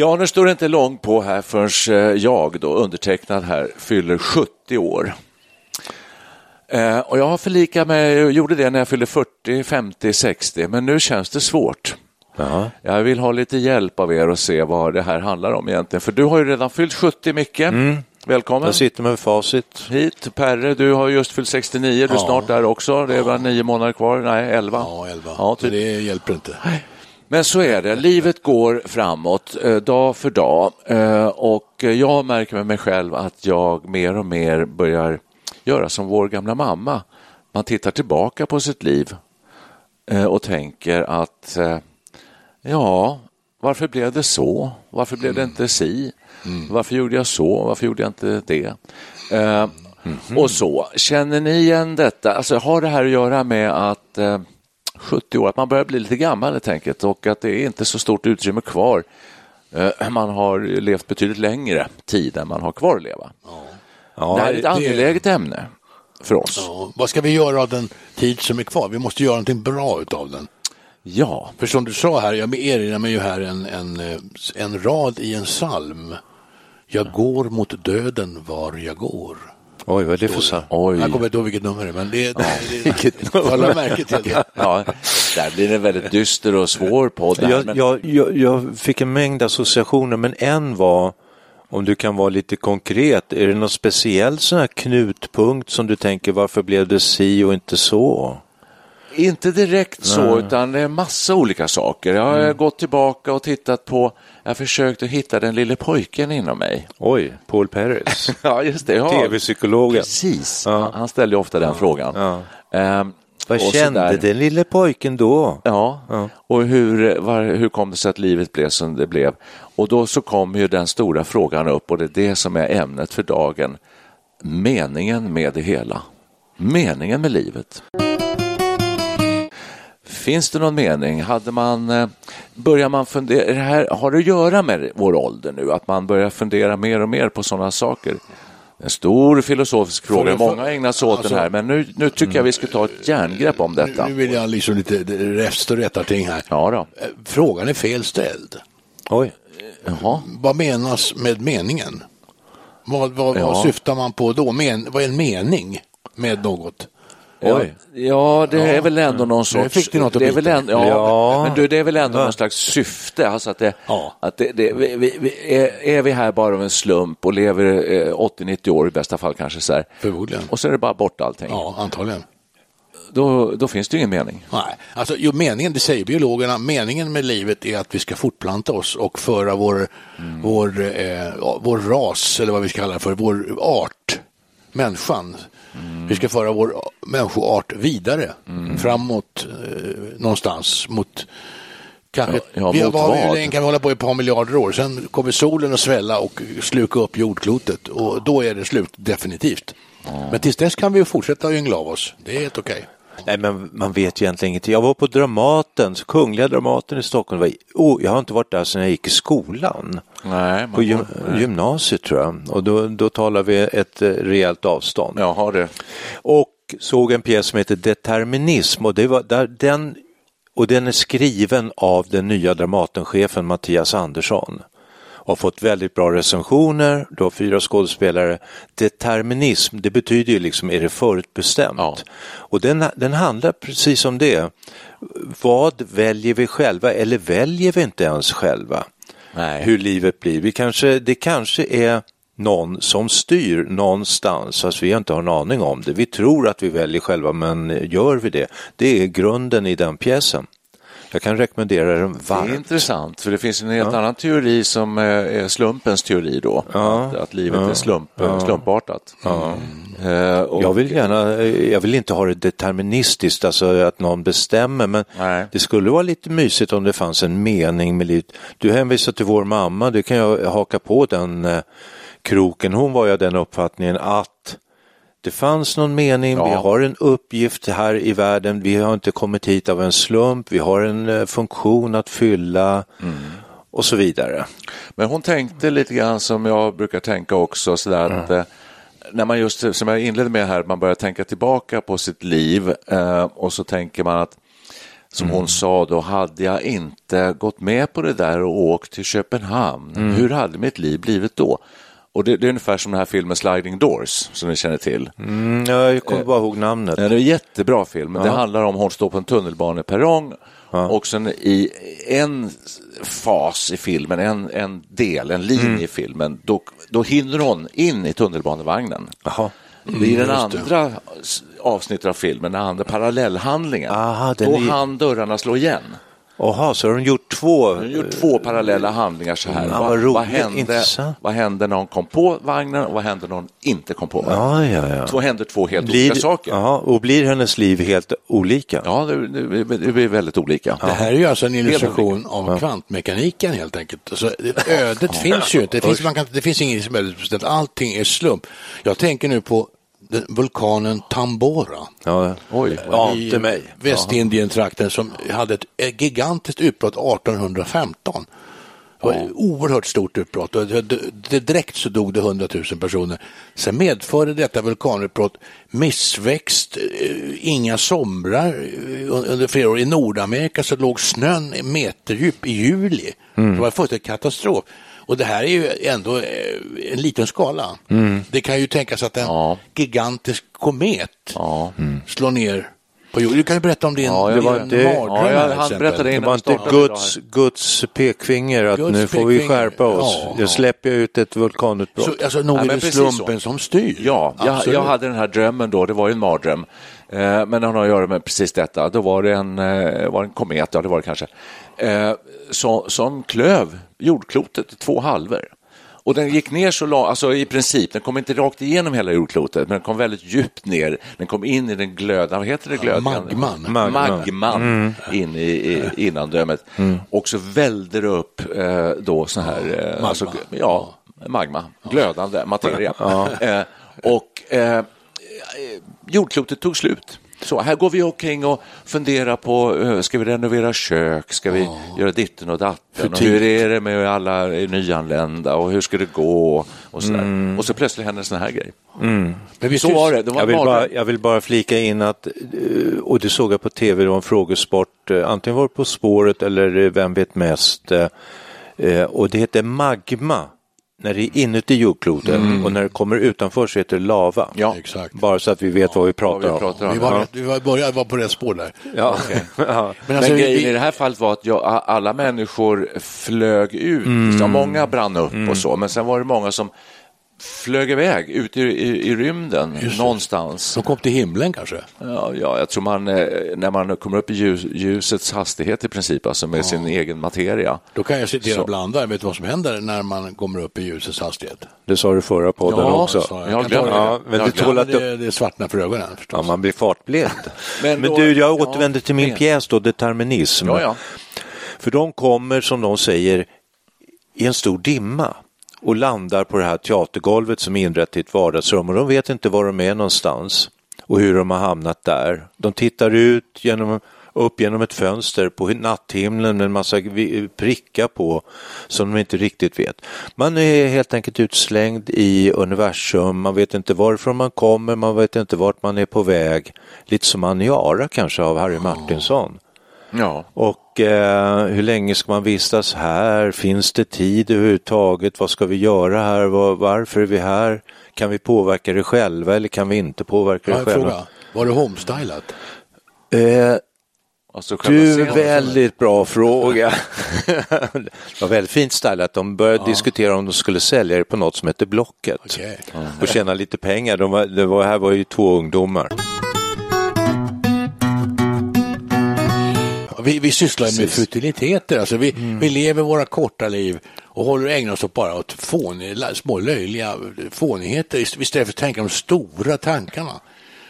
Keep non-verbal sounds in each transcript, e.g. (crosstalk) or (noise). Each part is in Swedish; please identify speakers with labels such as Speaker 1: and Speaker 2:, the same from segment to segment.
Speaker 1: Ja, nu står det inte långt på här förrän eh, jag, då, undertecknad här, fyller 70 år. Eh, och jag har förlikat mig, jag gjorde det när jag fyllde 40, 50, 60, men nu känns det svårt. Jag vill ha lite hjälp av er och se vad det här handlar om egentligen. För du har ju redan fyllt 70, Micke. Välkommen
Speaker 2: Jag sitter med facit.
Speaker 1: hit. Perre, du har just fyllt 69, du är
Speaker 3: Ja.
Speaker 1: snart där också. Det är bara nio månader kvar, nej, elva.
Speaker 3: Ja, 11.
Speaker 1: Ja, typ.
Speaker 3: det hjälper inte.
Speaker 1: Men så är det, livet går framåt eh, dag för dag eh, och jag märker med mig själv att jag mer och mer börjar göra som vår gamla mamma. Man tittar tillbaka på sitt liv eh, och tänker att ja, varför blev det så? Varför blev det inte si? Varför gjorde jag så? Varför gjorde jag inte det? Eh, Och så. Känner ni igen detta? Alltså, har det här att göra med att 70 år, att man börjar bli lite gammal helt enkelt och att det är inte så stort utrymme kvar. Eh, Man har levt betydligt längre tid än man har kvar att leva.
Speaker 2: Ja,
Speaker 1: det här är ett
Speaker 3: det-
Speaker 1: angeläget ämne för oss.
Speaker 3: Ja, vad ska vi göra av den tid som är kvar? Vi måste göra någonting bra utav den.
Speaker 1: Ja,
Speaker 3: För som du sa här, jag erinrar mig ju här en, en, en rad i en psalm. Jag går mot döden var jag går.
Speaker 2: Oj, vad är det för så?
Speaker 1: oj.
Speaker 3: Jag kommer inte ihåg vilket nummer det är, men det, det, det, la märke till det. (laughs)
Speaker 1: Ja, där blir det en väldigt dyster och svår podd.
Speaker 2: Jag,
Speaker 1: men-
Speaker 2: jag, jag, jag fick en mängd associationer, men en var, om du kan vara lite konkret, är det någon speciell sån här knutpunkt som du tänker, varför blev det si och inte så?
Speaker 1: Inte direkt så, utan det är massa olika saker. Jag har
Speaker 2: Mm.
Speaker 1: gått tillbaka och tittat på, jag har försökt att hitta den lille pojken inom mig.
Speaker 2: Oj, Paul Perez, (laughs)
Speaker 1: Ja, just det. Ja.
Speaker 2: tv-psykologen.
Speaker 1: Precis,
Speaker 2: Ja.
Speaker 1: han, ställde ofta den frågan.
Speaker 2: Ja.
Speaker 1: Ehm,
Speaker 2: Vad kände den lille pojken då?
Speaker 1: Ja,
Speaker 2: Ja.
Speaker 1: och hur, var, hur kom det sig att livet blev som det blev? Och då så kom ju den stora frågan upp och det är det som är ämnet för dagen. Meningen med det hela. Meningen med livet. Finns det någon mening? Hade man, eh, börjar man fundera, det här, har det att göra med vår ålder nu? Att man börjar fundera mer och mer på sådana saker? En stor filosofisk fråga, många har ägnat sig åt
Speaker 3: alltså-
Speaker 1: den här, men nu, nu tycker jag vi ska ta ett järngrepp om detta.
Speaker 3: Nu vill jag liksom lite räfst och rätta ting här.
Speaker 1: Ja då.
Speaker 3: Eh, Frågan är fel ställd.
Speaker 2: Oj,
Speaker 1: Jaha.
Speaker 3: Vad menas med meningen? Vad, vad,
Speaker 1: Ja.
Speaker 3: vad syftar man på då? Men, vad är en mening med något?
Speaker 1: Oj. Ja, det är väl ändå någon sorts...
Speaker 3: fick du något
Speaker 1: det är väl ändå, ja,
Speaker 2: Ja.
Speaker 1: Men du, det är väl ändå någon slags syfte. Alltså att det,
Speaker 3: Ja.
Speaker 1: att det, det, vi, vi, vi, är, vi här bara av en slump och lever eh, 80-90 år i bästa fall kanske så här.
Speaker 3: Förmodligen.
Speaker 1: Och så är det bara borta allting.
Speaker 3: Ja, antagligen.
Speaker 1: Då, då finns det ju ingen mening.
Speaker 3: Nej, alltså jo, meningen, det säger biologerna, meningen med livet är att vi ska fortplanta oss och föra vår, vår, eh, ja, vår ras, eller vad vi ska kalla det för, vår art, människan. Vi ska föra vår människoart vidare, framåt eh, någonstans mot Kanske,
Speaker 1: Ja,
Speaker 3: vi har, vad, hur länge kan vi hålla på i ett par miljarder år? Sen kommer solen att svälla och sluka upp jordklotet och då är det slut definitivt. Men tills dess kan vi fortsätta yngla av oss. Det är helt okej.
Speaker 2: Nej, men man vet egentligen ingenting. Jag var på Dramaten, Kungliga Dramaten i Stockholm. Var- Oh, jag har inte varit där sedan jag gick i skolan.
Speaker 1: Nej,
Speaker 2: På gym, gymnasiet tror jag. Och då, då talar vi ett eh, rejält avstånd.
Speaker 1: Jag har det.
Speaker 2: Och såg en pjäs som heter Determinism och, det var där, den, och den är skriven av den nya Dramatenchefen Mattias Andersson. Har fått väldigt bra recensioner, du har fyra skådespelare. Determinism, det betyder ju liksom, är det förutbestämt?
Speaker 1: Ja.
Speaker 2: Och den, den handlar precis om det. Vad väljer vi själva eller väljer vi inte ens själva?
Speaker 1: Nej.
Speaker 2: Hur livet blir. Vi kanske, det kanske är någon som styr någonstans fast vi inte har en aning om det. Vi tror att vi väljer själva men gör vi det? Det är grunden i den pjäsen. Jag kan rekommendera den
Speaker 1: Det är
Speaker 2: varmt.
Speaker 1: intressant, för det finns en helt annan teori som eh, är slumpens teori då. Att, att livet är slump, slumpartat. Eh, och,
Speaker 2: Jag vill gärna, jag vill inte ha det deterministiskt, alltså att någon bestämmer, men
Speaker 1: Nej.
Speaker 2: det skulle vara lite mysigt om det fanns en mening med livet. Du hänvisar till vår mamma, det kan jag haka på den eh, kroken. Hon var ju av den uppfattningen att det fanns någon mening,
Speaker 1: Ja.
Speaker 2: vi har en uppgift här i världen, vi har inte kommit hit av en slump, vi har en eh, funktion att fylla
Speaker 1: Mm.
Speaker 2: och så vidare.
Speaker 1: Men hon tänkte lite grann som jag brukar tänka också, sådär att eh, när man just, som jag inledde med här, man börjar tänka tillbaka på sitt liv eh, och så tänker man att som hon sa då, hade jag inte gått med på det där och åkt till Köpenhamn, hur hade mitt liv blivit då? Och det, det är ungefär som den här filmen Sliding Doors, som ni känner till.
Speaker 2: Mm, jag kommer bara ihåg namnet.
Speaker 1: Ja, det är en jättebra film. Det handlar om hon står på en tunnelbaneperrong och sen i en fas i filmen, en, en del, en linje i filmen, då, då hinner hon in i tunnelbanevagnen.
Speaker 2: Jaha.
Speaker 1: I den andra avsnittet av filmen, den andra parallellhandlingen,
Speaker 2: Aha, den
Speaker 1: då
Speaker 2: är-
Speaker 1: hann dörrarna slå igen.
Speaker 2: Jaha, så har de gjort två?
Speaker 1: Hon har gjort två parallella handlingar så här.
Speaker 2: Ja,
Speaker 1: vad,
Speaker 2: vad
Speaker 1: vad,
Speaker 2: roligt,
Speaker 1: hände,
Speaker 2: intressant.
Speaker 1: vad hände när hon kom på vagnen och vad hände när hon inte kom på vagnen?
Speaker 2: Ja, ja, ja.
Speaker 1: Två hände två helt
Speaker 2: Blir,
Speaker 1: olika saker.
Speaker 2: Ja, och blir hennes liv helt olika?
Speaker 1: Ja, det, det, det blir väldigt olika.
Speaker 3: Det här är ju alltså en illustration av kvantmekaniken helt enkelt. Alltså, det- ödet finns ju inte. Det finns, man kan, det finns inget som helst bestämt. Allting är slump. Jag tänker nu på vulkanen Tambora
Speaker 2: Ja.
Speaker 1: Oj,
Speaker 2: Ante mig.
Speaker 3: Västindien-trakten som hade ett, gigantiskt utbrott 1815. Det var ett oerhört stort utbrott och direkt så dog det 100 000 personer. Sen medförde detta vulkanutbrott missväxt, eh, inga somrar eh, under flera år. I Nordamerika så låg snön meterdjup i juli. Det var fullständigt katastrof. Och det här är ju ändå eh, en liten skala. Det kan ju tänkas att en
Speaker 1: Ja.
Speaker 3: gigantisk komet
Speaker 1: Ja.
Speaker 3: slår ner på jorden. Du kan ju berätta om din,
Speaker 1: Ja, det var
Speaker 2: inte-
Speaker 3: mardröm
Speaker 1: ja, han
Speaker 3: exempel.
Speaker 1: berättade
Speaker 2: Det
Speaker 1: innan
Speaker 2: var inte Guds, Guds pekfinger att
Speaker 3: Guds
Speaker 2: nu får vi skärpa oss.
Speaker 3: Ja,
Speaker 2: Jag
Speaker 3: ja.
Speaker 2: släpper ut ett vulkanutbrott.
Speaker 3: Så, alltså, nog är
Speaker 1: men
Speaker 3: det slumpen
Speaker 1: så.
Speaker 3: som styr.
Speaker 1: Ja, jag, jag hade den här drömmen då, det var ju en mardröm. Eh, men den har att göra med precis detta. Då var det en, eh, var det en komet, ja det var det kanske, eh, så, som klöv jordklotet i två halvor. Och den gick ner så långt, alltså i princip, den kom inte rakt igenom hela jordklotet, men den kom väldigt djupt ner. Den kom in i den glödande, vad heter det? Glödande?
Speaker 3: magman.
Speaker 2: Magma.
Speaker 1: Magman in i, i innandömet. Och så välde det upp eh, då så här, eh,
Speaker 3: Magma.
Speaker 1: alltså, ja, magma, glödande materia. Eh, och eh, jordklotet tog slut. Så här går vi omkring och funderar på, eh, ska vi renovera kök, ska vi göra ditten och datten, och hur är det med alla nyanlända? Och hur ska det gå? Och sådär. Och så plötsligt händer en sån här grej.
Speaker 3: Men vi
Speaker 1: Så var det, det var
Speaker 2: Jag vill, bara, jag vill bara flika in att, eh, och det såg jag på tv, det var en frågesport, eh, antingen var det På spåret eller Vem vet mest? Och det heter magma när det är inuti jordklotet och när det kommer utanför så heter det lava.
Speaker 1: Ja.
Speaker 3: Exakt.
Speaker 2: Bara så att vi vet vad vi
Speaker 1: Vad
Speaker 2: pratar
Speaker 1: vi
Speaker 2: om.
Speaker 1: pratar om.
Speaker 3: Vi var, vi var, började vara på rätt spår där.
Speaker 2: Ja. (laughs) ja.
Speaker 3: Men alltså,
Speaker 1: Men
Speaker 3: vi,
Speaker 1: grejen i
Speaker 3: vi,
Speaker 1: det här fallet var att jag, alla människor flög ut.
Speaker 2: Mm.
Speaker 1: Så många brann upp och så, men sen var det många som flög iväg ut i, i, i rymden någonstans.
Speaker 3: som kom till himlen kanske.
Speaker 1: Ja, ja, jag tror man, eh, när man kommer upp i ljus, ljusets hastighet i princip, alltså med sin egen materia.
Speaker 3: Då kan jag citera
Speaker 1: Så.
Speaker 3: Blandar. Vet du vad som händer när man kommer upp i ljusets hastighet?
Speaker 2: Det sa du förra podden
Speaker 1: Ja,
Speaker 2: också.
Speaker 3: så
Speaker 1: Jag
Speaker 3: det.
Speaker 1: det.
Speaker 2: Ja, men
Speaker 1: Jag
Speaker 3: Ja,
Speaker 2: att du...
Speaker 3: det, det svartnar för ögonen
Speaker 2: Ja,
Speaker 3: förstås.
Speaker 2: man blir fartblind. (laughs)
Speaker 1: Men
Speaker 2: Men, du, jag
Speaker 1: ja,
Speaker 2: återvänder till min
Speaker 1: men-
Speaker 2: pjäs då, Determinism.
Speaker 1: Ja, ja.
Speaker 2: För de kommer, som de säger, i en stor dimma och landar på det här teatergolvet som är inrett till ett vardagsrum och de vet inte var de är någonstans och hur de har hamnat där. De tittar ut genom, upp genom ett fönster på natthimlen med en massa prickar på som de inte riktigt vet. Man är helt enkelt utslängd i universum, man vet inte varifrån man kommer, man vet inte vart man är på väg. Lite som Aniara kanske av Harry Martinsson.
Speaker 1: Ja.
Speaker 2: Och eh, hur länge ska man vistas här? Finns det tid överhuvudtaget? Vad ska vi göra här? Var, varför är vi här? Kan vi påverka det själva eller kan vi inte påverka det själva?
Speaker 3: fråga. Var det homestylat?
Speaker 2: Eh,
Speaker 1: Alltså
Speaker 2: du, väldigt bra fråga. (laughs) det var väldigt fint stylat. De började diskutera om de skulle sälja det på något som heter Blocket
Speaker 3: Okej.
Speaker 2: och tjäna lite pengar. De var, det var, här var ju två ungdomar.
Speaker 3: Vi, vi sysslar ju med
Speaker 1: Precis.
Speaker 3: futiliteter, alltså vi,
Speaker 2: Mm.
Speaker 3: vi lever våra korta liv och håller ägnar oss åt bara åt fånig, små löjliga fånigheter istället för att tänka de stora tankarna.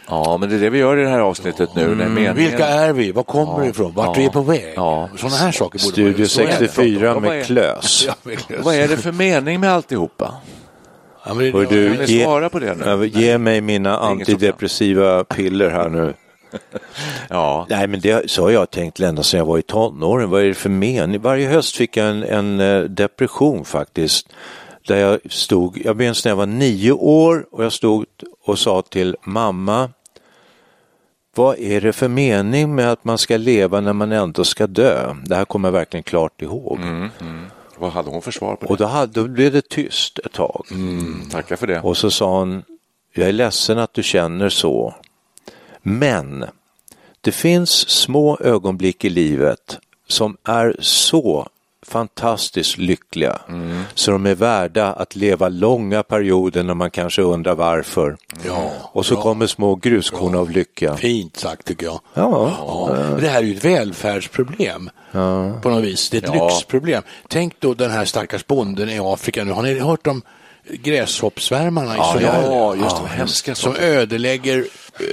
Speaker 1: Ja, men det är det vi gör i det här avsnittet nu. Det är meningen.
Speaker 3: Vilka är vi? Var kommer
Speaker 1: Ja,
Speaker 3: vi ifrån? Vart
Speaker 1: ja,
Speaker 3: vi är på väg?
Speaker 1: ja.
Speaker 3: Sådana här saker borde
Speaker 2: Studio
Speaker 3: man så är det.
Speaker 2: 64
Speaker 1: Ja, vad är- (laughs)
Speaker 2: med Klös.
Speaker 3: Ja, verkligen.
Speaker 1: Vad är det för mening med alltihopa?
Speaker 3: Ja, men
Speaker 2: Hör du, ge,
Speaker 1: svara på det nu?
Speaker 2: Ja, ge mig mina antidepressiva piller här nu. (laughs)
Speaker 1: Ja,
Speaker 2: Nej, men det så har jag tänkt ända sedan jag var i tonåren. Vad är det för mening? Varje höst fick jag en, en eh, depression faktiskt. Där jag stod, jag minns när jag var nio år och jag stod och sa till mamma, vad är det för mening med att man ska leva när man ändå ska dö? Det här kommer jag verkligen klart ihåg.
Speaker 1: vad hade hon för svar på det?
Speaker 2: Och då, hade, då blev det tyst ett tag.
Speaker 1: Tackar för det.
Speaker 2: Och så sa hon, jag är ledsen att du känner så. Men det finns små ögonblick i livet som är så fantastiskt lyckliga så de är värda att leva långa perioder när man kanske undrar varför.
Speaker 3: Ja,
Speaker 2: Och så
Speaker 3: bra.
Speaker 2: kommer små gruskorn av lycka.
Speaker 3: Fint sagt tycker jag.
Speaker 2: Ja,
Speaker 3: Ja, det här är ju ett välfärdsproblem på något vis. Det är ett
Speaker 1: Ja.
Speaker 3: lyxproblem. Tänk då den här stackars bonden i Afrika nu. Har ni hört om gräshoppsvärmarna i
Speaker 1: Ja,
Speaker 3: Somalia?
Speaker 1: ja, just det. Hemska
Speaker 3: Som ödelägger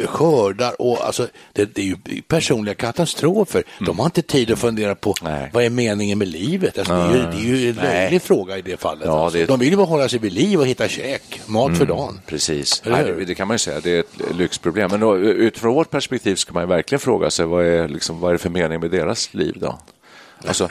Speaker 3: skördar och alltså, det, det är ju personliga katastrofer. De har inte tid att fundera på
Speaker 1: Nej.
Speaker 3: vad är meningen med livet. Alltså, det, är ju, det är ju en löjlig fråga i det fallet.
Speaker 1: Ja,
Speaker 3: alltså.
Speaker 1: det
Speaker 3: De vill ju bara hålla sig vid liv och hitta käk, mat för dagen.
Speaker 1: Precis? Nej, det kan man ju säga, det är ett lyxproblem. Men då, utifrån vårt perspektiv ska man ju verkligen fråga sig vad är, liksom, vad är det för mening med deras liv då? Alltså,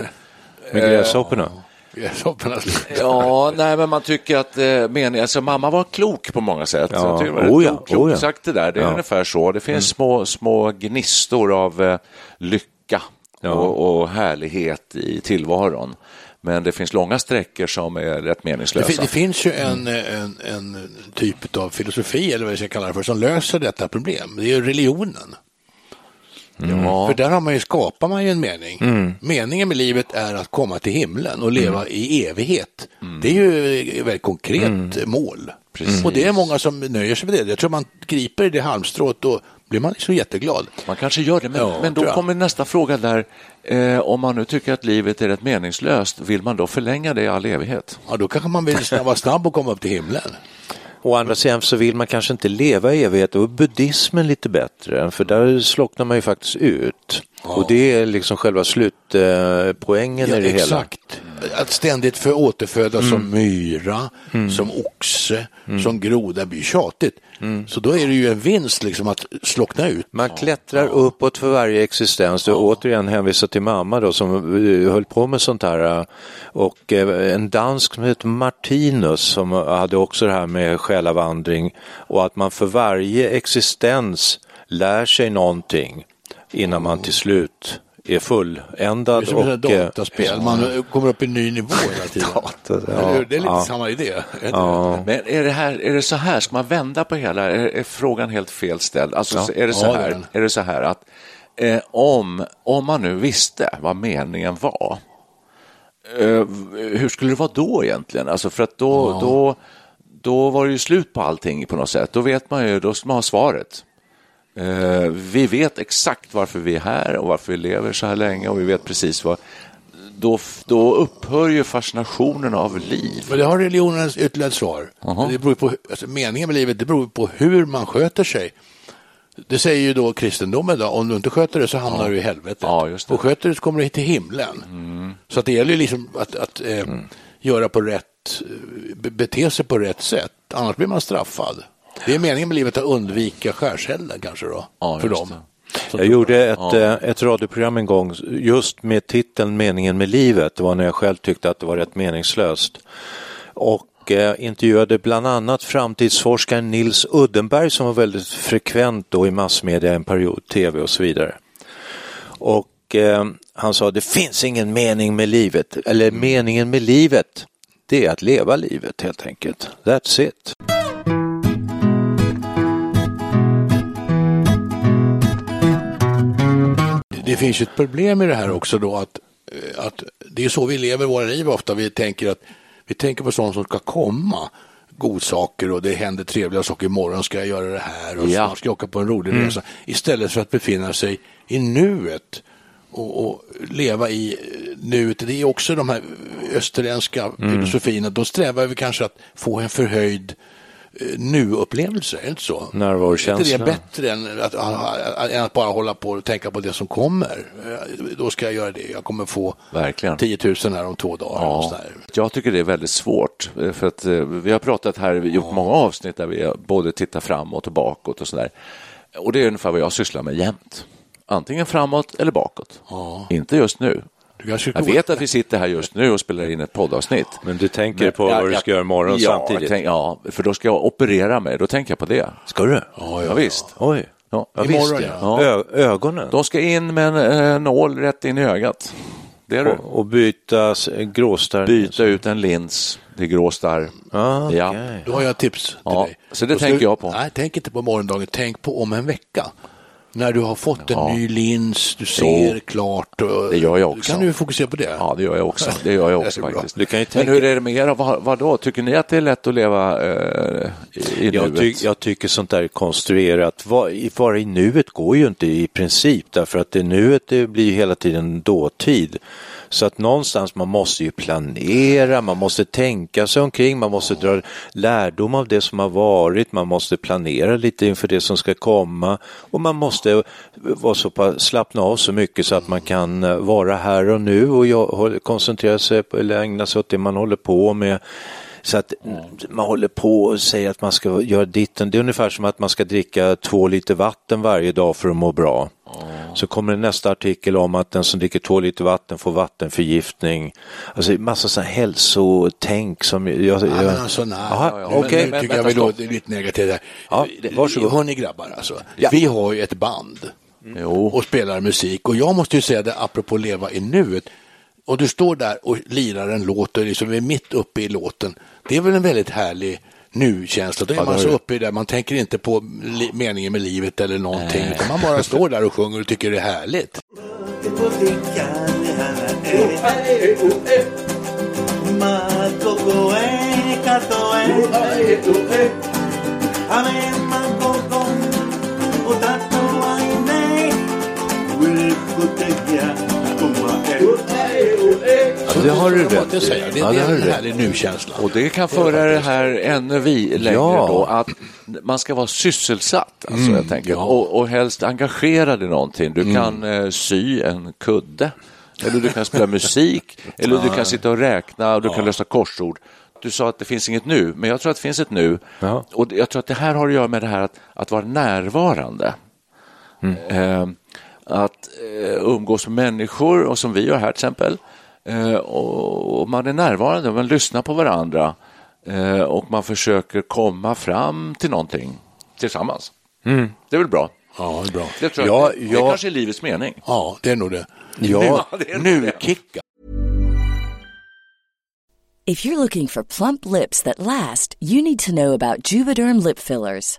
Speaker 2: med gräshopporna.
Speaker 3: Gräshopparnas liv.
Speaker 1: ja, nej, men man tycker att eh, mening, alltså, mamma var klok på många sätt.
Speaker 2: Ja,
Speaker 1: Jag tycker det var
Speaker 2: oh ja,
Speaker 1: klokt
Speaker 2: oh ja.
Speaker 1: sagt det där, det är
Speaker 2: Ja.
Speaker 1: ungefär så. Det finns små, små gnistor av eh, lycka
Speaker 2: Ja.
Speaker 1: och, och härlighet i tillvaron. Men det finns långa sträckor som är rätt
Speaker 3: Det,
Speaker 1: meningslösa.
Speaker 3: fin- det finns ju en, en, en typ av filosofi, eller vad jag ska kalla det för, som löser detta problem. Det är ju religionen.
Speaker 1: Ja.
Speaker 3: För där har man ju, skapar man ju en mening. Meningen med livet är att komma till himlen och leva i evighet. Det är ju ett väldigt konkret mål. Och det är många som nöjer sig med det. Jag tror man griper i det halmstrået och blir man så jätteglad.
Speaker 1: Man kanske gör det, men,
Speaker 3: Ja,
Speaker 1: men då kommer nästa fråga där. Eh, om man nu tycker att livet är rätt meningslöst, vill man då förlänga det i all evighet?
Speaker 3: Ja, då kanske man vill vara snabb och komma upp till himlen.
Speaker 2: Å andra sidan så vill man kanske inte leva i evighet och är buddhismen lite bättre för där slocknar man ju faktiskt ut. Och det är liksom själva slutpoängen
Speaker 3: Ja,
Speaker 2: i det hela.
Speaker 3: Att ständigt för återfödas
Speaker 2: Mm.
Speaker 3: som myra, som oxe, som groda blir tjatigt.
Speaker 2: Mm.
Speaker 3: Så då är det ju en vinst liksom att slockna ut.
Speaker 2: Man klättrar uppåt för varje existens. Du återigen hänvisar till mamma då som eh, höll på med sånt här. eh, Och eh, en dansk som heter Martinus som hade också det här med själavandring och att man för varje existens lär sig någonting innan man till slut är
Speaker 3: Det
Speaker 2: fulländad.
Speaker 3: är som
Speaker 2: och, eh,
Speaker 3: dataspel, man kommer upp i en ny nivå hela tiden. (laughs) Hur? det är lite
Speaker 2: ja.
Speaker 3: samma idé.
Speaker 1: Men är det, här, är det så här, ska man vända på hela, är, är frågan helt fel ställd? Alltså,
Speaker 2: Ja.
Speaker 1: är, det så
Speaker 3: Ja, det är
Speaker 1: här, är det så här att eh, om, om man nu visste vad meningen var, eh, hur skulle det vara då egentligen? Alltså för att då, då, då var det ju slut på allting på något sätt. Då vet man ju, då ska man ha svaret. Eh, vi vet exakt varför vi är här och varför vi lever så här länge och vi vet precis vad... Då, då upphör ju fascinationen av liv.
Speaker 3: Men det har religionen ytterligare ett svar.
Speaker 1: Jaha.
Speaker 3: Det beror på, alltså, meningen med livet det beror på hur man sköter sig. Det säger ju då kristendomen, då, om du inte sköter det så hamnar du i helvetet.
Speaker 1: Ja.
Speaker 3: Och sköter du så kommer du till himlen. Så att det gäller ju liksom att, att eh, göra på rätt, eh, be- bete sig på rätt sätt, annars blir man straffad. Det är meningen med livet att undvika skärselden kanske då,
Speaker 1: Ja,
Speaker 3: för dem.
Speaker 1: det.
Speaker 2: Jag gjorde ett, eh, ett radioprogram en gång just med titeln Meningen med livet. Det var när jag själv tyckte att det var rätt meningslöst. Och eh, intervjuade bland annat framtidsforskaren Nils Uddenberg som var väldigt frekvent då i massmedia en period, tv och så vidare. Och och eh, han sa det finns ingen mening med livet, eller meningen med livet, det är att leva livet helt enkelt. That's it.
Speaker 3: Det finns ju ett problem i det här också då att, eh, att det är så vi lever våra liv ofta. Vi tänker att vi tänker på sånt som ska komma godsaker och det händer trevliga saker. Imorgon ska jag göra det här och
Speaker 1: Ja.
Speaker 3: snart ska jag åka på en rolig resa. Istället för att befinna sig i nuet och, och leva i eh, nuet. Det är också de här österländska filosofierna. Då strävar vi kanske att få en förhöjd nu-upplevelse, är det inte så?
Speaker 2: Närvarokänsla.
Speaker 3: Är det bättre än att, än att bara hålla på och tänka på det som kommer? Eh, Då ska jag göra det. Jag kommer få
Speaker 1: Verkligen.
Speaker 3: 10 000 här om två dagar.
Speaker 1: Ja, jag tycker det är väldigt svårt. eh, För att eh, vi har pratat här, vi har gjort många avsnitt där vi både tittar framåt och bakåt och sådär. Och det är ungefär vad jag sysslar med jämt. Antingen framåt eller bakåt. Inte just nu. Jag vet att vi sitter här just nu och spelar in ett poddavsnitt.
Speaker 2: Men du tänker på
Speaker 1: Ja,
Speaker 2: vad du
Speaker 1: jag-
Speaker 2: ska göra imorgon
Speaker 1: ja,
Speaker 2: samtidigt?
Speaker 1: Tänk, ja, för då ska jag operera mig. Då tänker jag på det.
Speaker 2: Ska du?
Speaker 1: Ja, ja, visst.
Speaker 2: Oj.
Speaker 1: Ja,
Speaker 2: Ja,
Speaker 3: Imorgon,
Speaker 2: visst,
Speaker 3: ja.
Speaker 2: Ö- ögonen.
Speaker 1: De ska in med en eh, nål rätt in i ögat. Det är.
Speaker 2: Och, och byta gråstarr.
Speaker 1: Byta ut en lins. Det är grå starr.
Speaker 2: Ah,
Speaker 1: Ja.
Speaker 2: okej.
Speaker 3: Då har jag ett tips till
Speaker 1: Ja,
Speaker 3: dig.
Speaker 1: så det
Speaker 3: Då
Speaker 1: tänker
Speaker 3: du-
Speaker 1: jag på.
Speaker 3: Nej, tänk inte på morgondagen. Tänk på om en vecka. När du har fått en
Speaker 1: Ja.
Speaker 3: ny lins, du ser
Speaker 1: Jo.
Speaker 3: klart. Och,
Speaker 1: Det gör jag också.
Speaker 3: kan du fokusera på det.
Speaker 1: Ja, det gör jag också. Det gör jag (laughs) också faktiskt.
Speaker 2: Du kan ju
Speaker 1: Men
Speaker 2: tänka-
Speaker 1: hur är det med er? Vad, vad då? Tycker ni att det är lätt att leva eh, i, i
Speaker 2: Jag,
Speaker 1: nuet?
Speaker 2: ty, jag tycker sånt där är konstruerat. Vara i nuet går ju inte i princip därför att det nuet det blir ju hela tiden dåtid. Så att någonstans man måste ju planera, man måste tänka sig omkring, man måste dra lärdom av det som har varit, man måste planera lite inför det som ska komma och man måste vara så pass, slappna av så mycket så att man kan vara här och nu och koncentrera sig på, eller ägna sig åt det man håller på med. Så att man håller på och säger att man ska göra ditten. Det är ungefär som att man ska dricka två liter vatten varje dag för att må bra. Så kommer det nästa artikel om att den som dricker två liter vatten får vattenförgiftning. Alltså massa sådana hälsotänk som jag... jag
Speaker 3: Ja, men alltså, nej.
Speaker 2: Jaha,
Speaker 3: Ja, men
Speaker 2: okej.
Speaker 3: Nu
Speaker 1: Men
Speaker 3: tycker jag
Speaker 1: vänta,
Speaker 3: vi låter lite negativt där.
Speaker 2: Ja, varsågod.
Speaker 3: Hörni grabbar, alltså.
Speaker 2: Ja.
Speaker 3: Vi har ju ett band
Speaker 1: Jo.
Speaker 3: och spelar musik och jag måste ju säga det apropå leva i nuet. Och du står där och lirar en låt och liksom är mitt uppe i låten. Det är väl en väldigt härlig nu-känsla. Då är
Speaker 1: Ja,
Speaker 3: man så uppe i det. Man tänker inte på li- meningen med livet eller någonting. Utan man bara står där och sjunger och tycker det är härligt.
Speaker 2: Det har du rätt i.
Speaker 3: säga. Det,
Speaker 2: Ja,
Speaker 3: det är en härlig nu-känsla.
Speaker 1: Och det kan föra det här ännu vi längre
Speaker 2: Ja.
Speaker 1: då, att man ska vara sysselsatt, alltså, jag tänker.
Speaker 3: ja.
Speaker 1: och, och helst engagerad i någonting. Du kan eh, sy en kudde, eller du kan spela (laughs) musik, eller du kan sitta och räkna och du kan lösa korsord. Du sa att det finns inget nu, men jag tror att det finns ett nu.
Speaker 2: Ja.
Speaker 1: Och jag tror att det här har att göra med det här att, att vara närvarande. Eh, att eh, umgås med människor, och som vi gör här till exempel. Eh, och, och man är närvarande, man lyssnar på varandra eh, och man försöker komma fram till någonting tillsammans. Det är väl bra?
Speaker 3: Ja, det är bra.
Speaker 1: Det tror jag.
Speaker 2: Ja,
Speaker 1: det, det
Speaker 2: ja.
Speaker 1: kanske är livets mening.
Speaker 3: Ja, det är nog det. (laughs)
Speaker 2: Ja,
Speaker 1: det är nog
Speaker 3: nu,
Speaker 1: det.
Speaker 3: kicka.
Speaker 4: If you're looking for plump lips that last, you need to know about Juvederm lip fillers.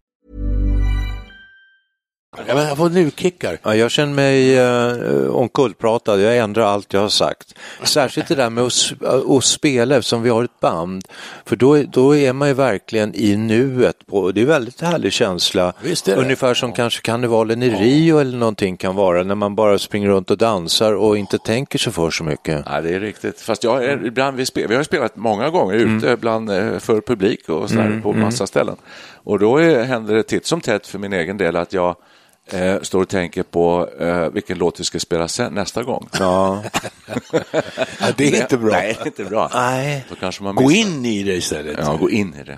Speaker 3: Ja, men jag får nu-kickar.
Speaker 2: Ja, jag känner mig eh, omkullpratad, jag ändrar allt jag har sagt. Särskilt det där med att, s- att spela eftersom vi har ett band. För då, då är man ju verkligen i nuet. På, det är en väldigt härlig känsla. Ungefär som kanske karnevalen i Rio eller någonting kan vara när man bara springer runt och dansar och inte tänker sig för så mycket.
Speaker 1: Ja, det är riktigt. Fast jag är, ibland vi, spel, vi har spelat många gånger ute bland, eh, för publik och sådär på massa ställen. Och då är, händer det titt som tätt för min egen del att jag eh, står och tänker på eh, vilken låt vi ska spela sen, nästa gång.
Speaker 2: Ja. (laughs)
Speaker 3: Ja, det är inte bra.
Speaker 1: Nej, det är inte bra.
Speaker 2: Nej.
Speaker 1: Då kanske man
Speaker 3: Gå in i det istället.
Speaker 1: Ja, gå in i det.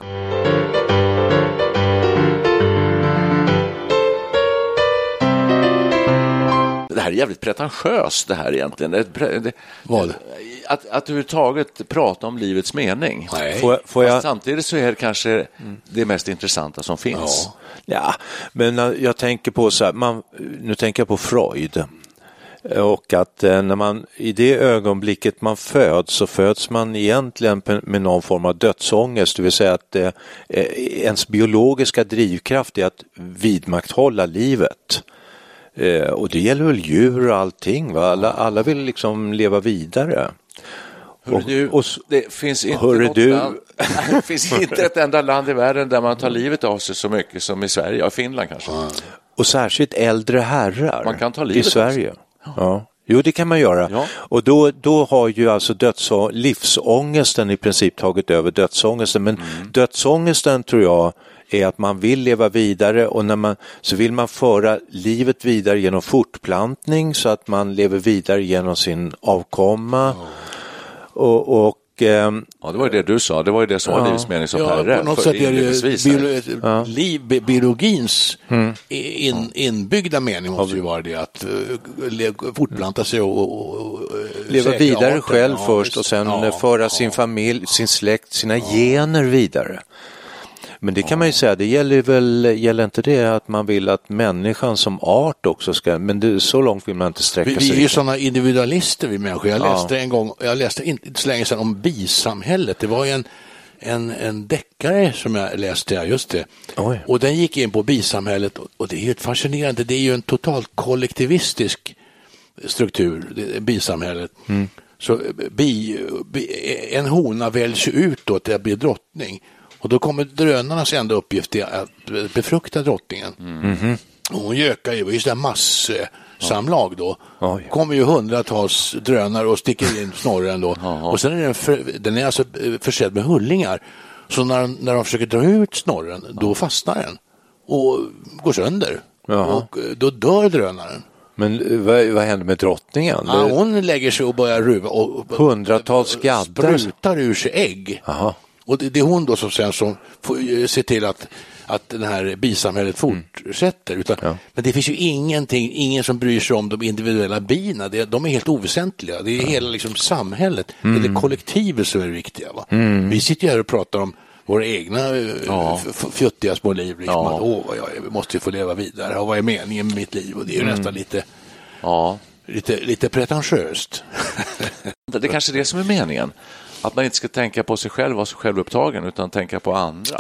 Speaker 1: Det här är jävligt pretentiöst det här egentligen. Det, det,
Speaker 3: Vad?
Speaker 1: Att, att överhuvudtaget prata om livets mening.
Speaker 3: Nej.
Speaker 2: Får, får jag...
Speaker 1: Samtidigt så är det kanske det mest intressanta som finns.
Speaker 2: Ja, men eh, jag tänker på så här, man, nu tänker jag på Freud. Och att eh, när man i det ögonblicket man föds så föds man egentligen med någon form av dödsångest, det vill säga att eh, ens biologiska drivkraft är att vidmakthålla livet. Och det gäller väl djur och allting, va? Alla, alla vill liksom leva vidare.
Speaker 1: Du,
Speaker 2: och s-
Speaker 1: det finns inte något
Speaker 2: du.
Speaker 1: Land, (laughs) det finns inte ett enda land i världen där man tar livet av sig så mycket som i Sverige, ja, Finland kanske.
Speaker 2: Och särskilt äldre herrar
Speaker 1: Man kan ta
Speaker 2: i
Speaker 1: livet av
Speaker 2: Sverige. Ja. Jo, det kan man göra.
Speaker 1: Ja.
Speaker 2: Och då, då har ju alltså dödså- livsångesten i princip tagit över dödsångesten. Men
Speaker 1: Mm.
Speaker 2: dödsångesten tror jag är att man vill leva vidare och när man, så vill man föra livet vidare genom fortplantning så att man lever vidare genom sin avkomma. Och, och ehm,
Speaker 1: Ja, det var ju det du sa, det var ju det som var
Speaker 2: Ja.
Speaker 1: livets mening som
Speaker 3: Ja,
Speaker 1: Perre.
Speaker 3: på något
Speaker 1: för-
Speaker 3: sätt är det ju biolo liv, bi- biologins in, inbyggda mening måste ju vara det att uh, le, fortplanta sig och, och, och eh,
Speaker 2: leva vidare
Speaker 3: arten.
Speaker 2: själv
Speaker 3: Ja,
Speaker 2: först och sen
Speaker 3: Ja,
Speaker 2: eh, föra
Speaker 3: ja.
Speaker 2: sin familj, sin släkt, sina gener vidare. Men det kan man ju säga, det gäller väl, gäller inte det att man vill att människan som art också ska, men det, så långt vill man inte sträcka
Speaker 3: Vi,
Speaker 2: sig.
Speaker 3: vi är ju sådana individualister vi människor. Jag
Speaker 2: Ja.
Speaker 3: läste en gång, jag läste inte så länge sedan om bisamhället. Det var ju en, en, en deckare som jag läste, ja, just det.
Speaker 2: Oj.
Speaker 3: Och den gick in på bisamhället och, det är ju ett fascinerande, det är ju en totalt kollektivistisk struktur, bisamhället.
Speaker 2: Mm.
Speaker 3: Så bi, bi, en hona väljs ut då till att bli drottning. Och då kommer drönarnas enda uppgift till att befrukta drottningen.
Speaker 2: Mhm.
Speaker 3: Och hon gökar ju, det är ju sådär masssamlag då.
Speaker 2: Oj.
Speaker 3: kommer ju hundratals drönare och sticker in snorren då. Och sen är den, för, den är alltså eh, försedd med hullingar. Så när, när de försöker dra ut snorren, då fastnar den och går sönder.
Speaker 2: Jaha.
Speaker 3: Och eh, då dör drönaren.
Speaker 2: Men eh, vad, vad händer med drottningen?
Speaker 3: Ja, hon lägger sig och börjar ruva och
Speaker 2: Hundratals gaddar.
Speaker 3: sprutar ur sig ägg.
Speaker 2: Jaha.
Speaker 3: Och det, det är hon då som sen som får eh, se till att, att det här bisamhället fortsätter. Utan,
Speaker 2: Ja.
Speaker 3: Men det finns ju ingenting, ingen som bryr sig om de individuella bina. Det, de är helt oväsentliga. Det är hela liksom, samhället, det är det kollektivet som är det viktiga. Va? Vi sitter ju här och pratar om våra egna eh,
Speaker 1: Ja.
Speaker 3: fjuttiga små liv. Liksom,
Speaker 1: Ja.
Speaker 3: att, Åh, jag, måste ju få leva vidare. Och vad är meningen med mitt liv? Och det är ju nästan lite,
Speaker 1: Ja,
Speaker 3: lite, lite pretentiöst. (laughs)
Speaker 1: det är kanske är det som är meningen. Att man inte ska tänka på sig själv, vara så självupptagen, utan tänka på andra.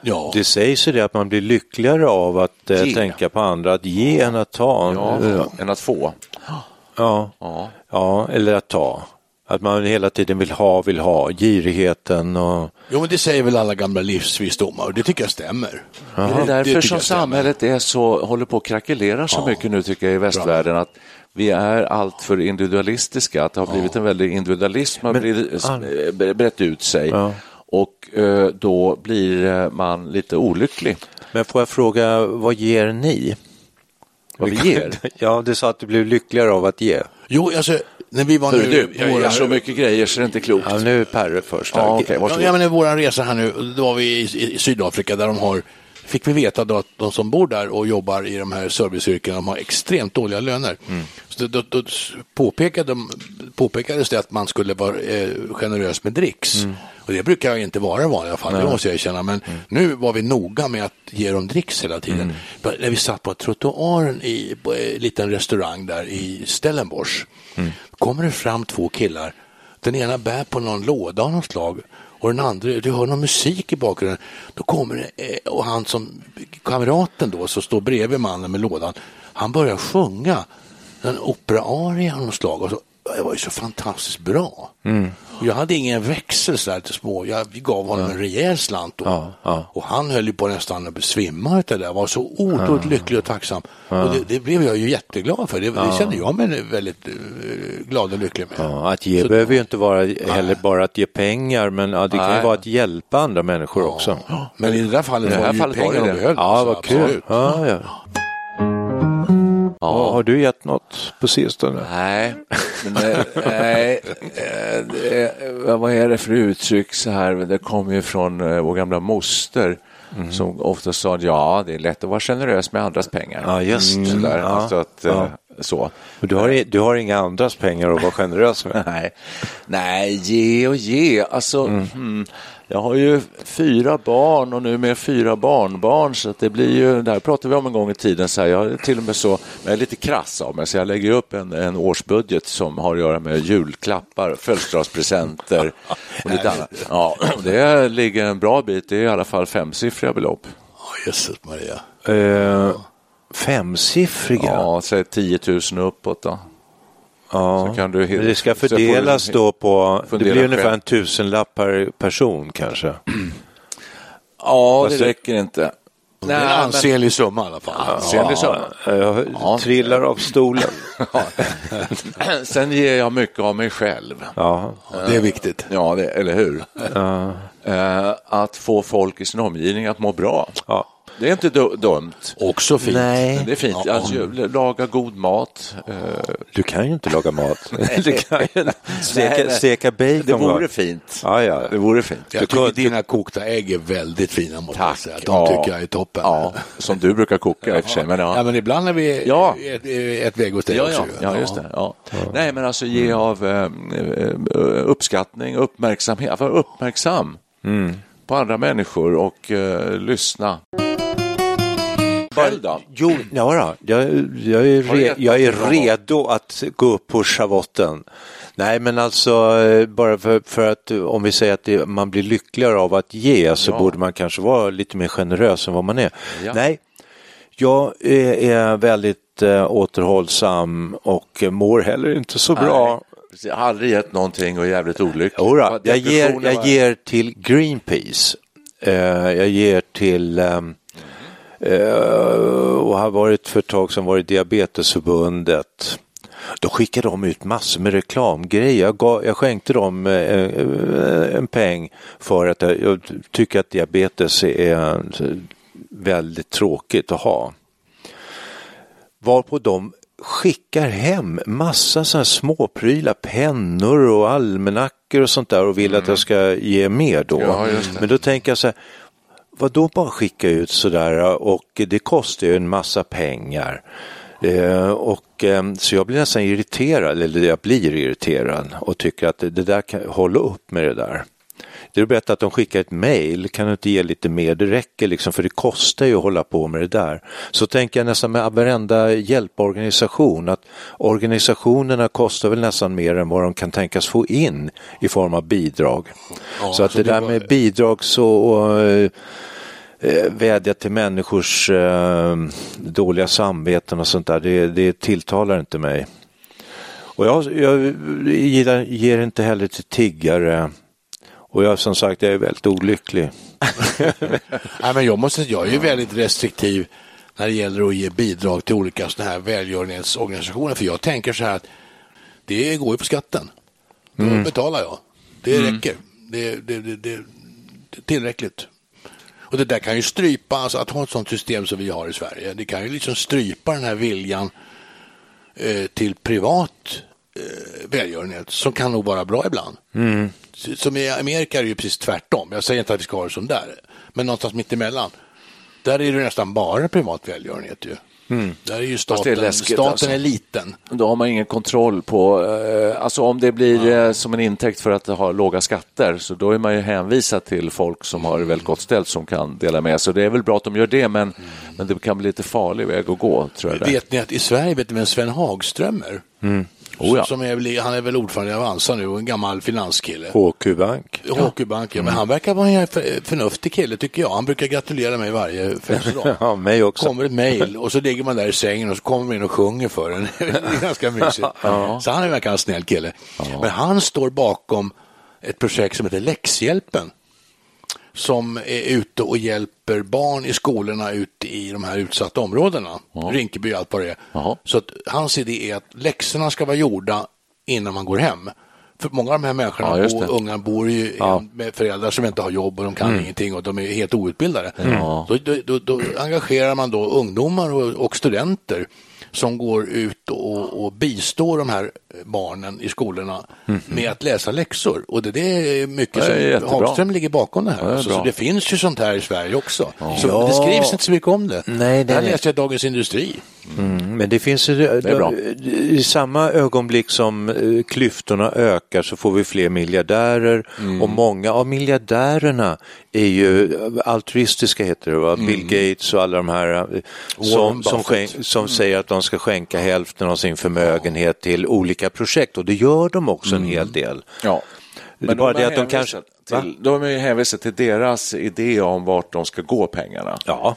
Speaker 3: ja.
Speaker 2: Det sägs ju det att man blir lyckligare av att eh, tänka på andra, att ge än att ta.
Speaker 1: Ja,
Speaker 2: Ja.
Speaker 1: än att få.
Speaker 2: Ja.
Speaker 1: Ja.
Speaker 2: ja, eller att ta. Att man hela tiden vill ha, vill ha, girigheten och...
Speaker 3: Jo, men det säger väl alla gamla livsvisdomar och det tycker jag stämmer.
Speaker 1: Det är
Speaker 3: Det
Speaker 1: därför
Speaker 3: tycker
Speaker 1: som samhället är så, håller på att krackelera så
Speaker 3: Ja.
Speaker 1: mycket nu tycker jag i västvärlden. att vi är alltför individualistiska, att det har blivit en väldig individualism har
Speaker 2: Men-
Speaker 1: eh, brett ut sig.
Speaker 2: Ja.
Speaker 1: Och eh, då blir eh, man lite olycklig.
Speaker 2: Men får jag fråga, vad ger ni?
Speaker 1: Vad vi ger?
Speaker 2: Ja, du sa att du blev lyckligare av att ge.
Speaker 3: Jo, alltså, när vi var nu...
Speaker 1: du, jag
Speaker 3: våra-
Speaker 1: så mycket grejer så det är inte klokt.
Speaker 2: Ja, nu är Perre först.
Speaker 1: Ja, okej,
Speaker 3: Ja, men i vår resa här nu, då var vi i, i Sydafrika där de har, fick vi veta då att de som bor där och jobbar i de här serviceyrkena, de har extremt dåliga löner. Så då, då påpekade de, påpekades det att man skulle vara eh, generös med dricks. Och det brukar jag inte vara i vanliga fall, det måste jag erkänna. Men nu var vi noga med att ge dem dricks hela tiden. Bara När vi satt på trottoaren i på en liten restaurang där i Stellenbosch, kommer det fram två killar den ena bär på någon låda av något slag och den andra, du hör någon musik i bakgrunden. Då kommer det, eh, och han som, kamraten då, som står bredvid mannen med lådan, han börjar sjunga en operaaria av något slag. Och så, det var ju så fantastiskt bra. Och jag hade ingen växel så här till små, jag gav honom en rejäl slant då.
Speaker 2: Ja, ja.
Speaker 3: Och han höll ju på nästan att svimma av det där, var så otroligt lycklig och tacksam. Och det, det blev jag ju jätteglad för, det, det kände jag mig väldigt eh, glad och lycklig med.
Speaker 2: Ja, att ge
Speaker 3: Så-
Speaker 2: behöver ju inte vara heller bara att ge pengar, men ja, det kan ju
Speaker 1: Nej.
Speaker 2: vara att hjälpa andra människor också.
Speaker 3: Men i det där fallet
Speaker 1: det
Speaker 3: var det ju pengar
Speaker 1: det
Speaker 3: de behövde.
Speaker 2: Ja, vad kul. Ja, har du gett något på sistone?
Speaker 1: Nej, men det, nej eh, det, vad är det för uttryck så här? Det kommer ju från eh, vår gamla moster
Speaker 2: Mm.
Speaker 1: som ofta sa att ja, det är lätt att vara generös med andras pengar.
Speaker 2: Ja, just det.
Speaker 1: Sådär,
Speaker 2: Ja,
Speaker 1: alltså att, eh,
Speaker 2: ja.
Speaker 1: så.
Speaker 2: Du har, du har inga andras pengar att vara generös med? (laughs)
Speaker 1: Nej. Nej, ge och ge. Alltså,
Speaker 2: Mm.
Speaker 1: Jag har ju fyra barn och nu med fyra barnbarn så det blir ju, där pratade vi om en gång i tiden, så här, jag är till och med så, jag är lite krass av mig så jag lägger upp en, en årsbudget som har att göra med julklappar, födelsedagspresenter och lite annat. Ja, det ligger en bra bit, det är i alla fall femsiffriga belopp.
Speaker 3: Ja, Jesus Maria.
Speaker 2: Eh, femsiffriga?
Speaker 1: Ja, säg 10 000 uppåt då.
Speaker 2: Ja.
Speaker 1: Så kan du-
Speaker 2: Men det ska fördelas då på, det blir ungefär
Speaker 1: själv.
Speaker 2: en tusenlapp per person kanske.
Speaker 1: Ja,
Speaker 2: Fast
Speaker 1: det räcker inte.
Speaker 3: Det är en ansenlig summa i alla fall.
Speaker 1: Ansenlig summa.
Speaker 2: Jag
Speaker 1: Ja.
Speaker 2: trillar av stolen. (laughs) (clears throat)
Speaker 1: Sen ger jag mycket av mig själv.
Speaker 2: Ja.
Speaker 3: Det är viktigt.
Speaker 1: Ja, det, eller hur? Eh, att få folk i sin omgivning att må bra.
Speaker 2: Ja.
Speaker 1: Det är inte du- dumt.
Speaker 3: Också fint.
Speaker 2: Nej.
Speaker 1: Det är fint. Alltså, laga god mat. eh,
Speaker 2: Du kan ju inte laga mat. (laughs) Du kan ju steka, steka bacon.
Speaker 1: det vore fint.
Speaker 2: Ja, ja.
Speaker 1: Det vore fint.
Speaker 3: Jag tycker dina kokta ägg är väldigt fina måste jag
Speaker 1: Tack.
Speaker 3: säga. De tycker jag är toppen.
Speaker 1: Ja, som du brukar koka i och för sig. Men ja.
Speaker 3: Ja, men ibland är vi
Speaker 1: Ja.
Speaker 3: ett, ett väg hos dig
Speaker 1: Ja,
Speaker 3: också.
Speaker 1: ja,
Speaker 3: ju.
Speaker 1: ja, just det. Ja. Nej, men alltså ge av eh, eh, uppskattning, uppmärksamhet, vara uppmärksam på andra människor och eh, lyssna. Själv då?
Speaker 2: Jo, ja, då. Jag, jag, är re, jag är
Speaker 1: bra?
Speaker 2: redo att gå upp på schavotten. Nej, men alltså eh, bara för, för att eh, om vi säger att det, man blir lyckligare av att ge så
Speaker 1: Ja.
Speaker 2: borde man kanske vara lite mer generös än vad man är.
Speaker 1: Ja.
Speaker 2: Nej, jag är, är väldigt eh, återhållsam och mår heller inte så bra.
Speaker 1: Nej, precis. Jag har aldrig gett någonting och är jävligt olycklig.
Speaker 2: Jodå, jag, ger, jag ger till Greenpeace. Eh, jag ger till eh, och har varit för ett tag sedan varit Diabetesförbundet. Då skickade de ut massor med reklamgrejer. Jag, gav, jag skänkte dem eh, eh, en peng för att jag, jag tycker att diabetes är eh, väldigt tråkigt att ha. Varpå de skickar hem massa sådana småprylar, pennor och almanackor och sånt där och vill att jag ska ge mer då.
Speaker 1: Ja.
Speaker 2: Men då tänker jag så här, vad då bara skicka ut sådär och det kostar ju en massa pengar. Eh, och, eh, så jag blir nästan irriterad, eller jag blir irriterad och tycker att det, det där kan, hålla upp med det där. Det är bättre att de skickar ett mail, kan du inte ge lite mer? Det räcker liksom, för det kostar ju att hålla på med det där. Så tänker jag nästan med varenda hjälporganisation, att organisationerna kostar väl nästan mer än vad de kan tänkas få in i form av bidrag. så att
Speaker 3: så
Speaker 2: det
Speaker 3: det
Speaker 2: där
Speaker 3: var-
Speaker 2: med bidrag så eh, eh, vädja till människors eh, dåliga samveten och sånt där, det, det tilltalar inte mig. Och jag, jag gillar, ger inte heller till tiggare. Och jag som sagt, jag är väldigt olycklig. (laughs)
Speaker 3: Nej, men jag, måste, jag är ju väldigt restriktiv när det gäller att ge bidrag till olika sådana här välgörenhetsorganisationer. För jag tänker så här att det går ju på skatten. Då
Speaker 2: Mm.
Speaker 3: betalar jag. Det räcker. Det, det, det, det, det är tillräckligt. Och det där kan ju strypa, alltså att ha ett sådant system som vi har i Sverige, det kan ju liksom strypa den här viljan eh, till privat eh, välgörenhet som kan nog vara bra ibland.
Speaker 2: Mm.
Speaker 3: Som i Amerika är det ju precis tvärtom. Jag säger inte att vi ska ha det som där, men någonstans mitt emellan. Där är det nästan bara privat välgörenhet ju. Där är ju
Speaker 1: det är
Speaker 3: staten,
Speaker 1: läskigt,
Speaker 3: staten
Speaker 1: alltså.
Speaker 3: är liten.
Speaker 1: Då har man ingen kontroll på, eh, alltså om det blir eh, som en intäkt för att ha låga skatter, så då är man ju hänvisad till folk som har det väldigt gott ställt som kan dela med sig. Det är väl bra att de gör det, men, men det kan bli lite farlig väg att gå, tror jag.
Speaker 3: Vet ni att i Sverige vet ni vem Sven Hagström är?
Speaker 1: Oh, ja.
Speaker 3: Som är han är väl ordförande i Avanza nu och en gammal finanskille.
Speaker 2: HQ Bank.
Speaker 3: HQ Bank, ja. men han verkar vara en för- förnuftig kille tycker jag. Han brukar gratulera mig varje födelsedag. (laughs)
Speaker 2: Ja, mig också.
Speaker 3: kommer ett mejl och så ligger man där i sängen och så kommer man in och sjunger för en. (laughs) det är ganska mysigt. (laughs) Så han är verkar en snäll kille. Men han står bakom ett projekt som heter Läxhjälpen som är ute och hjälper barn i skolorna ute i de här utsatta områdena. Rinkeby och allt vad det är.
Speaker 1: Ja.
Speaker 3: Så att hans idé är att läxorna ska vara gjorda innan man går hem. För många av de här människorna,
Speaker 1: Ja, just
Speaker 3: bor,
Speaker 1: det.
Speaker 3: unga, bor ju med föräldrar som inte har jobb och de kan ingenting och de är helt outbildade.
Speaker 1: Ja.
Speaker 3: Då, då, då, då engagerar man då ungdomar och, och studenter som går ut och, och bistår de här barnen i skolorna med att läsa läxor. Och det, det är mycket
Speaker 1: Det är
Speaker 3: som. Hagström ligger bakom det här.
Speaker 1: Det
Speaker 3: alltså, så det finns ju sånt här i Sverige också. Så
Speaker 2: Ja.
Speaker 3: det skrivs inte så mycket om det.
Speaker 2: Nej,
Speaker 3: det här läste jag Dagens Industri.
Speaker 2: Mm, men det finns ju,
Speaker 1: bra.
Speaker 2: i samma ögonblick som eh, klyftorna ökar så får vi fler miljardärer
Speaker 1: Mm.
Speaker 2: och många av miljardärerna är ju altruistiska heter det, va? Bill Gates och alla de här eh, som, som, som säger att de ska skänka hälften av sin förmögenhet till olika projekt och det gör de också en hel del.
Speaker 1: Ja.
Speaker 2: Det är
Speaker 1: Men
Speaker 2: bara
Speaker 1: de
Speaker 2: det att de kanske...
Speaker 1: Till, de är hänvisade till deras idé om vart de ska gå pengarna.
Speaker 2: Ja.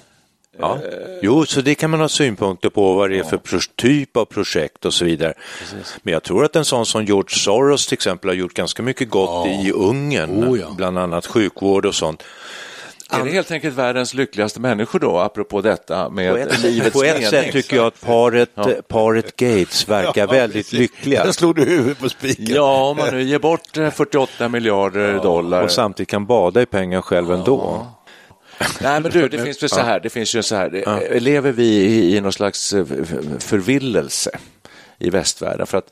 Speaker 2: Ja. Jo, så det kan man ha synpunkter på vad det är för typ av projekt och så vidare. Men jag tror att en sån som George Soros till exempel har gjort ganska mycket gott i Ungern,
Speaker 3: Oh, ja.
Speaker 2: bland annat sjukvård och sånt.
Speaker 1: Är det helt enkelt världens lyckligaste människor då, apropå detta med
Speaker 2: På ett,
Speaker 1: livets
Speaker 2: på ett
Speaker 1: mening?
Speaker 2: sätt tycker jag att paret, paret Gates verkar (laughs) väldigt lyckliga.
Speaker 3: Där slog du huvudet på spiken.
Speaker 1: Ja, om man nu ger bort eh, 48 miljarder dollar.
Speaker 2: Och samtidigt kan bada i pengar själv ändå.
Speaker 1: Nej, men du, det (laughs) finns ju så här, det finns ju så här, eh, lever vi i, i någon slags eh, förvillelse i västvärlden? För att,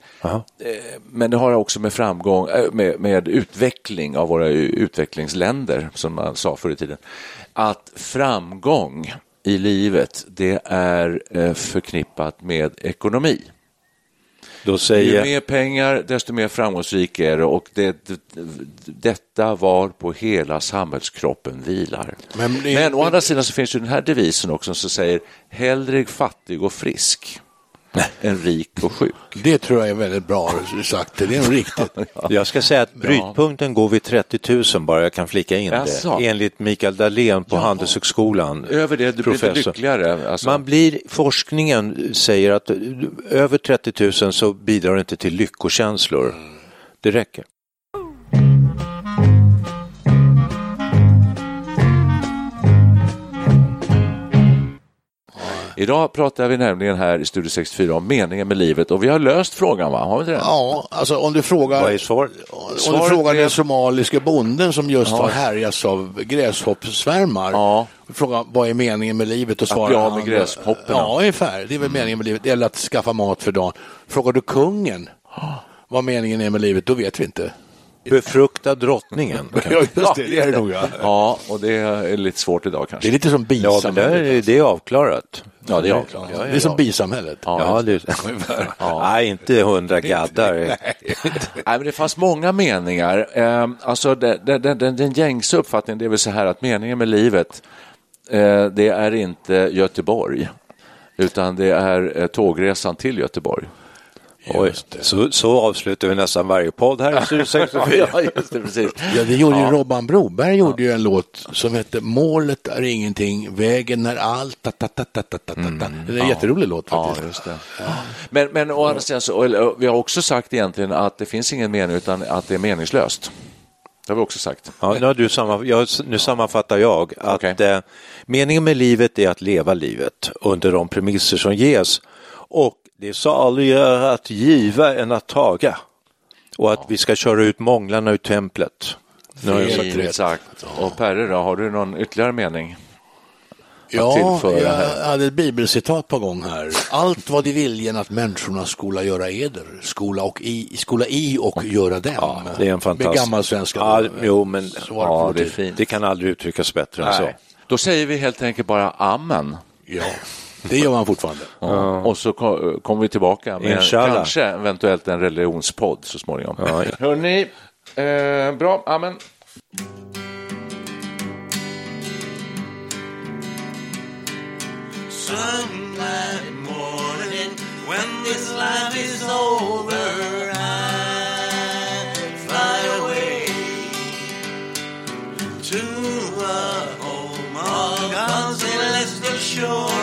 Speaker 1: eh, men det har också med framgång, eh, med, med utveckling av våra utvecklingsländer, som man sa förr i tiden, att framgång i livet, det är eh, förknippat med ekonomi.
Speaker 2: Då
Speaker 1: Ju
Speaker 2: säger...
Speaker 1: mer pengar, desto mer framgångsrik är det och det, det, detta var på hela samhällskroppen vilar.
Speaker 3: Men
Speaker 1: Men,
Speaker 3: det-
Speaker 1: å andra sidan så finns ju den här devisen också som säger hellre fattig och frisk än rik och sjuk.
Speaker 3: Det tror jag är väldigt bra sagt. Det är nog riktigt. (laughs)
Speaker 2: Jag ska säga att brytpunkten går vid 30 000 bara, jag kan flika in
Speaker 1: Jaså?
Speaker 2: det. Enligt Mikael Dahlén på Handelshögskolan.
Speaker 1: Över det, du blir inte lyckligare. Alltså.
Speaker 2: Man blir, forskningen säger att eh, över 30 000 så bidrar det inte till lyckokänslor. Det räcker.
Speaker 1: Idag pratar vi nämligen här i Studio 64 om meningen med livet och vi har löst frågan, va? Har vi inte det?
Speaker 3: Ja, alltså om du frågar,
Speaker 2: Vad är svaret?
Speaker 3: om du frågar
Speaker 1: är-
Speaker 3: den somaliska bonden som just har härjats av gräshoppssvärmar.
Speaker 1: Ja.
Speaker 3: Frågar vad är meningen med livet och svarar
Speaker 1: bli av med gräshopporna.
Speaker 3: Ja, ungefär. Det är väl meningen med livet. Eller att skaffa mat för dagen. Frågar du kungen (gasps) vad meningen är med livet, då vet vi inte.
Speaker 2: Befrukta drottningen. (laughs)
Speaker 3: Ja, just det. Det är det nog, ja.
Speaker 1: Ja, och det är lite svårt idag
Speaker 3: Det är
Speaker 1: kanske.
Speaker 3: lite som
Speaker 2: Ja, men det
Speaker 3: bisamhället.
Speaker 2: är, det är avklarat.
Speaker 1: Ja, det är
Speaker 3: Ja,
Speaker 1: klart.
Speaker 3: det är som bisamhället.
Speaker 2: Ja, det, (laughs) Nej, inte hundra gaddar. (laughs)
Speaker 1: Nej, men det fanns många meningar. Eh, alltså den, den, den, den, den gängse uppfattningen det är väl så här att meningen med livet eh, det är inte Göteborg utan det är eh, tågresan till Göteborg.
Speaker 2: Oj, så, så avslutar vi nästan varje podd här i Studio 64. (laughs)
Speaker 1: ja, just det, precis.
Speaker 3: Ja, det gjorde ju Robban Broberg gjorde ju en låt som hette Målet är ingenting, vägen är allt. Ta, ta, ta, ta, ta, ta, ta. Det är en jätterolig låt
Speaker 1: Ja,
Speaker 3: faktiskt.
Speaker 1: just det. Men, men å andra sidan, så, vi har också sagt egentligen att det finns ingen mening utan att det är meningslöst. Det har vi också sagt.
Speaker 2: Ja, nu, har du samma, jag, nu sammanfattar jag att
Speaker 1: Okej.
Speaker 2: eh, meningen med livet är att leva livet under de premisser som ges och det är saligare att giva än att taga och att vi ska köra ut månglarna ur templet. Nu har jag sagt rätt.
Speaker 1: sagt. Och Perre då, har du någon ytterligare mening?
Speaker 3: Ja, jag
Speaker 1: här.
Speaker 3: hade ett bibelcitat på gång här. Allt vad i viljen att människorna skola göra eder, skola, och i, skola i och göra dem.
Speaker 2: Ja, det är en fantastisk...
Speaker 3: Med gammal svenska.
Speaker 2: Ja, jo, men
Speaker 3: Så var det
Speaker 2: ja, det, det kan aldrig uttryckas bättre än så.
Speaker 1: Nej. Då säger vi helt enkelt bara amen.
Speaker 3: Ja, det gör man fortfarande.
Speaker 1: Ja. Och så ko- kommer vi tillbaka med
Speaker 2: Inshallah.
Speaker 1: kanske eventuellt en religionspodd så småningom.
Speaker 2: Ja.
Speaker 1: Hörrni, eh, bra, amen.
Speaker 5: Sunlight morning, when this life is over, I fly away to a home on God's celestial shore.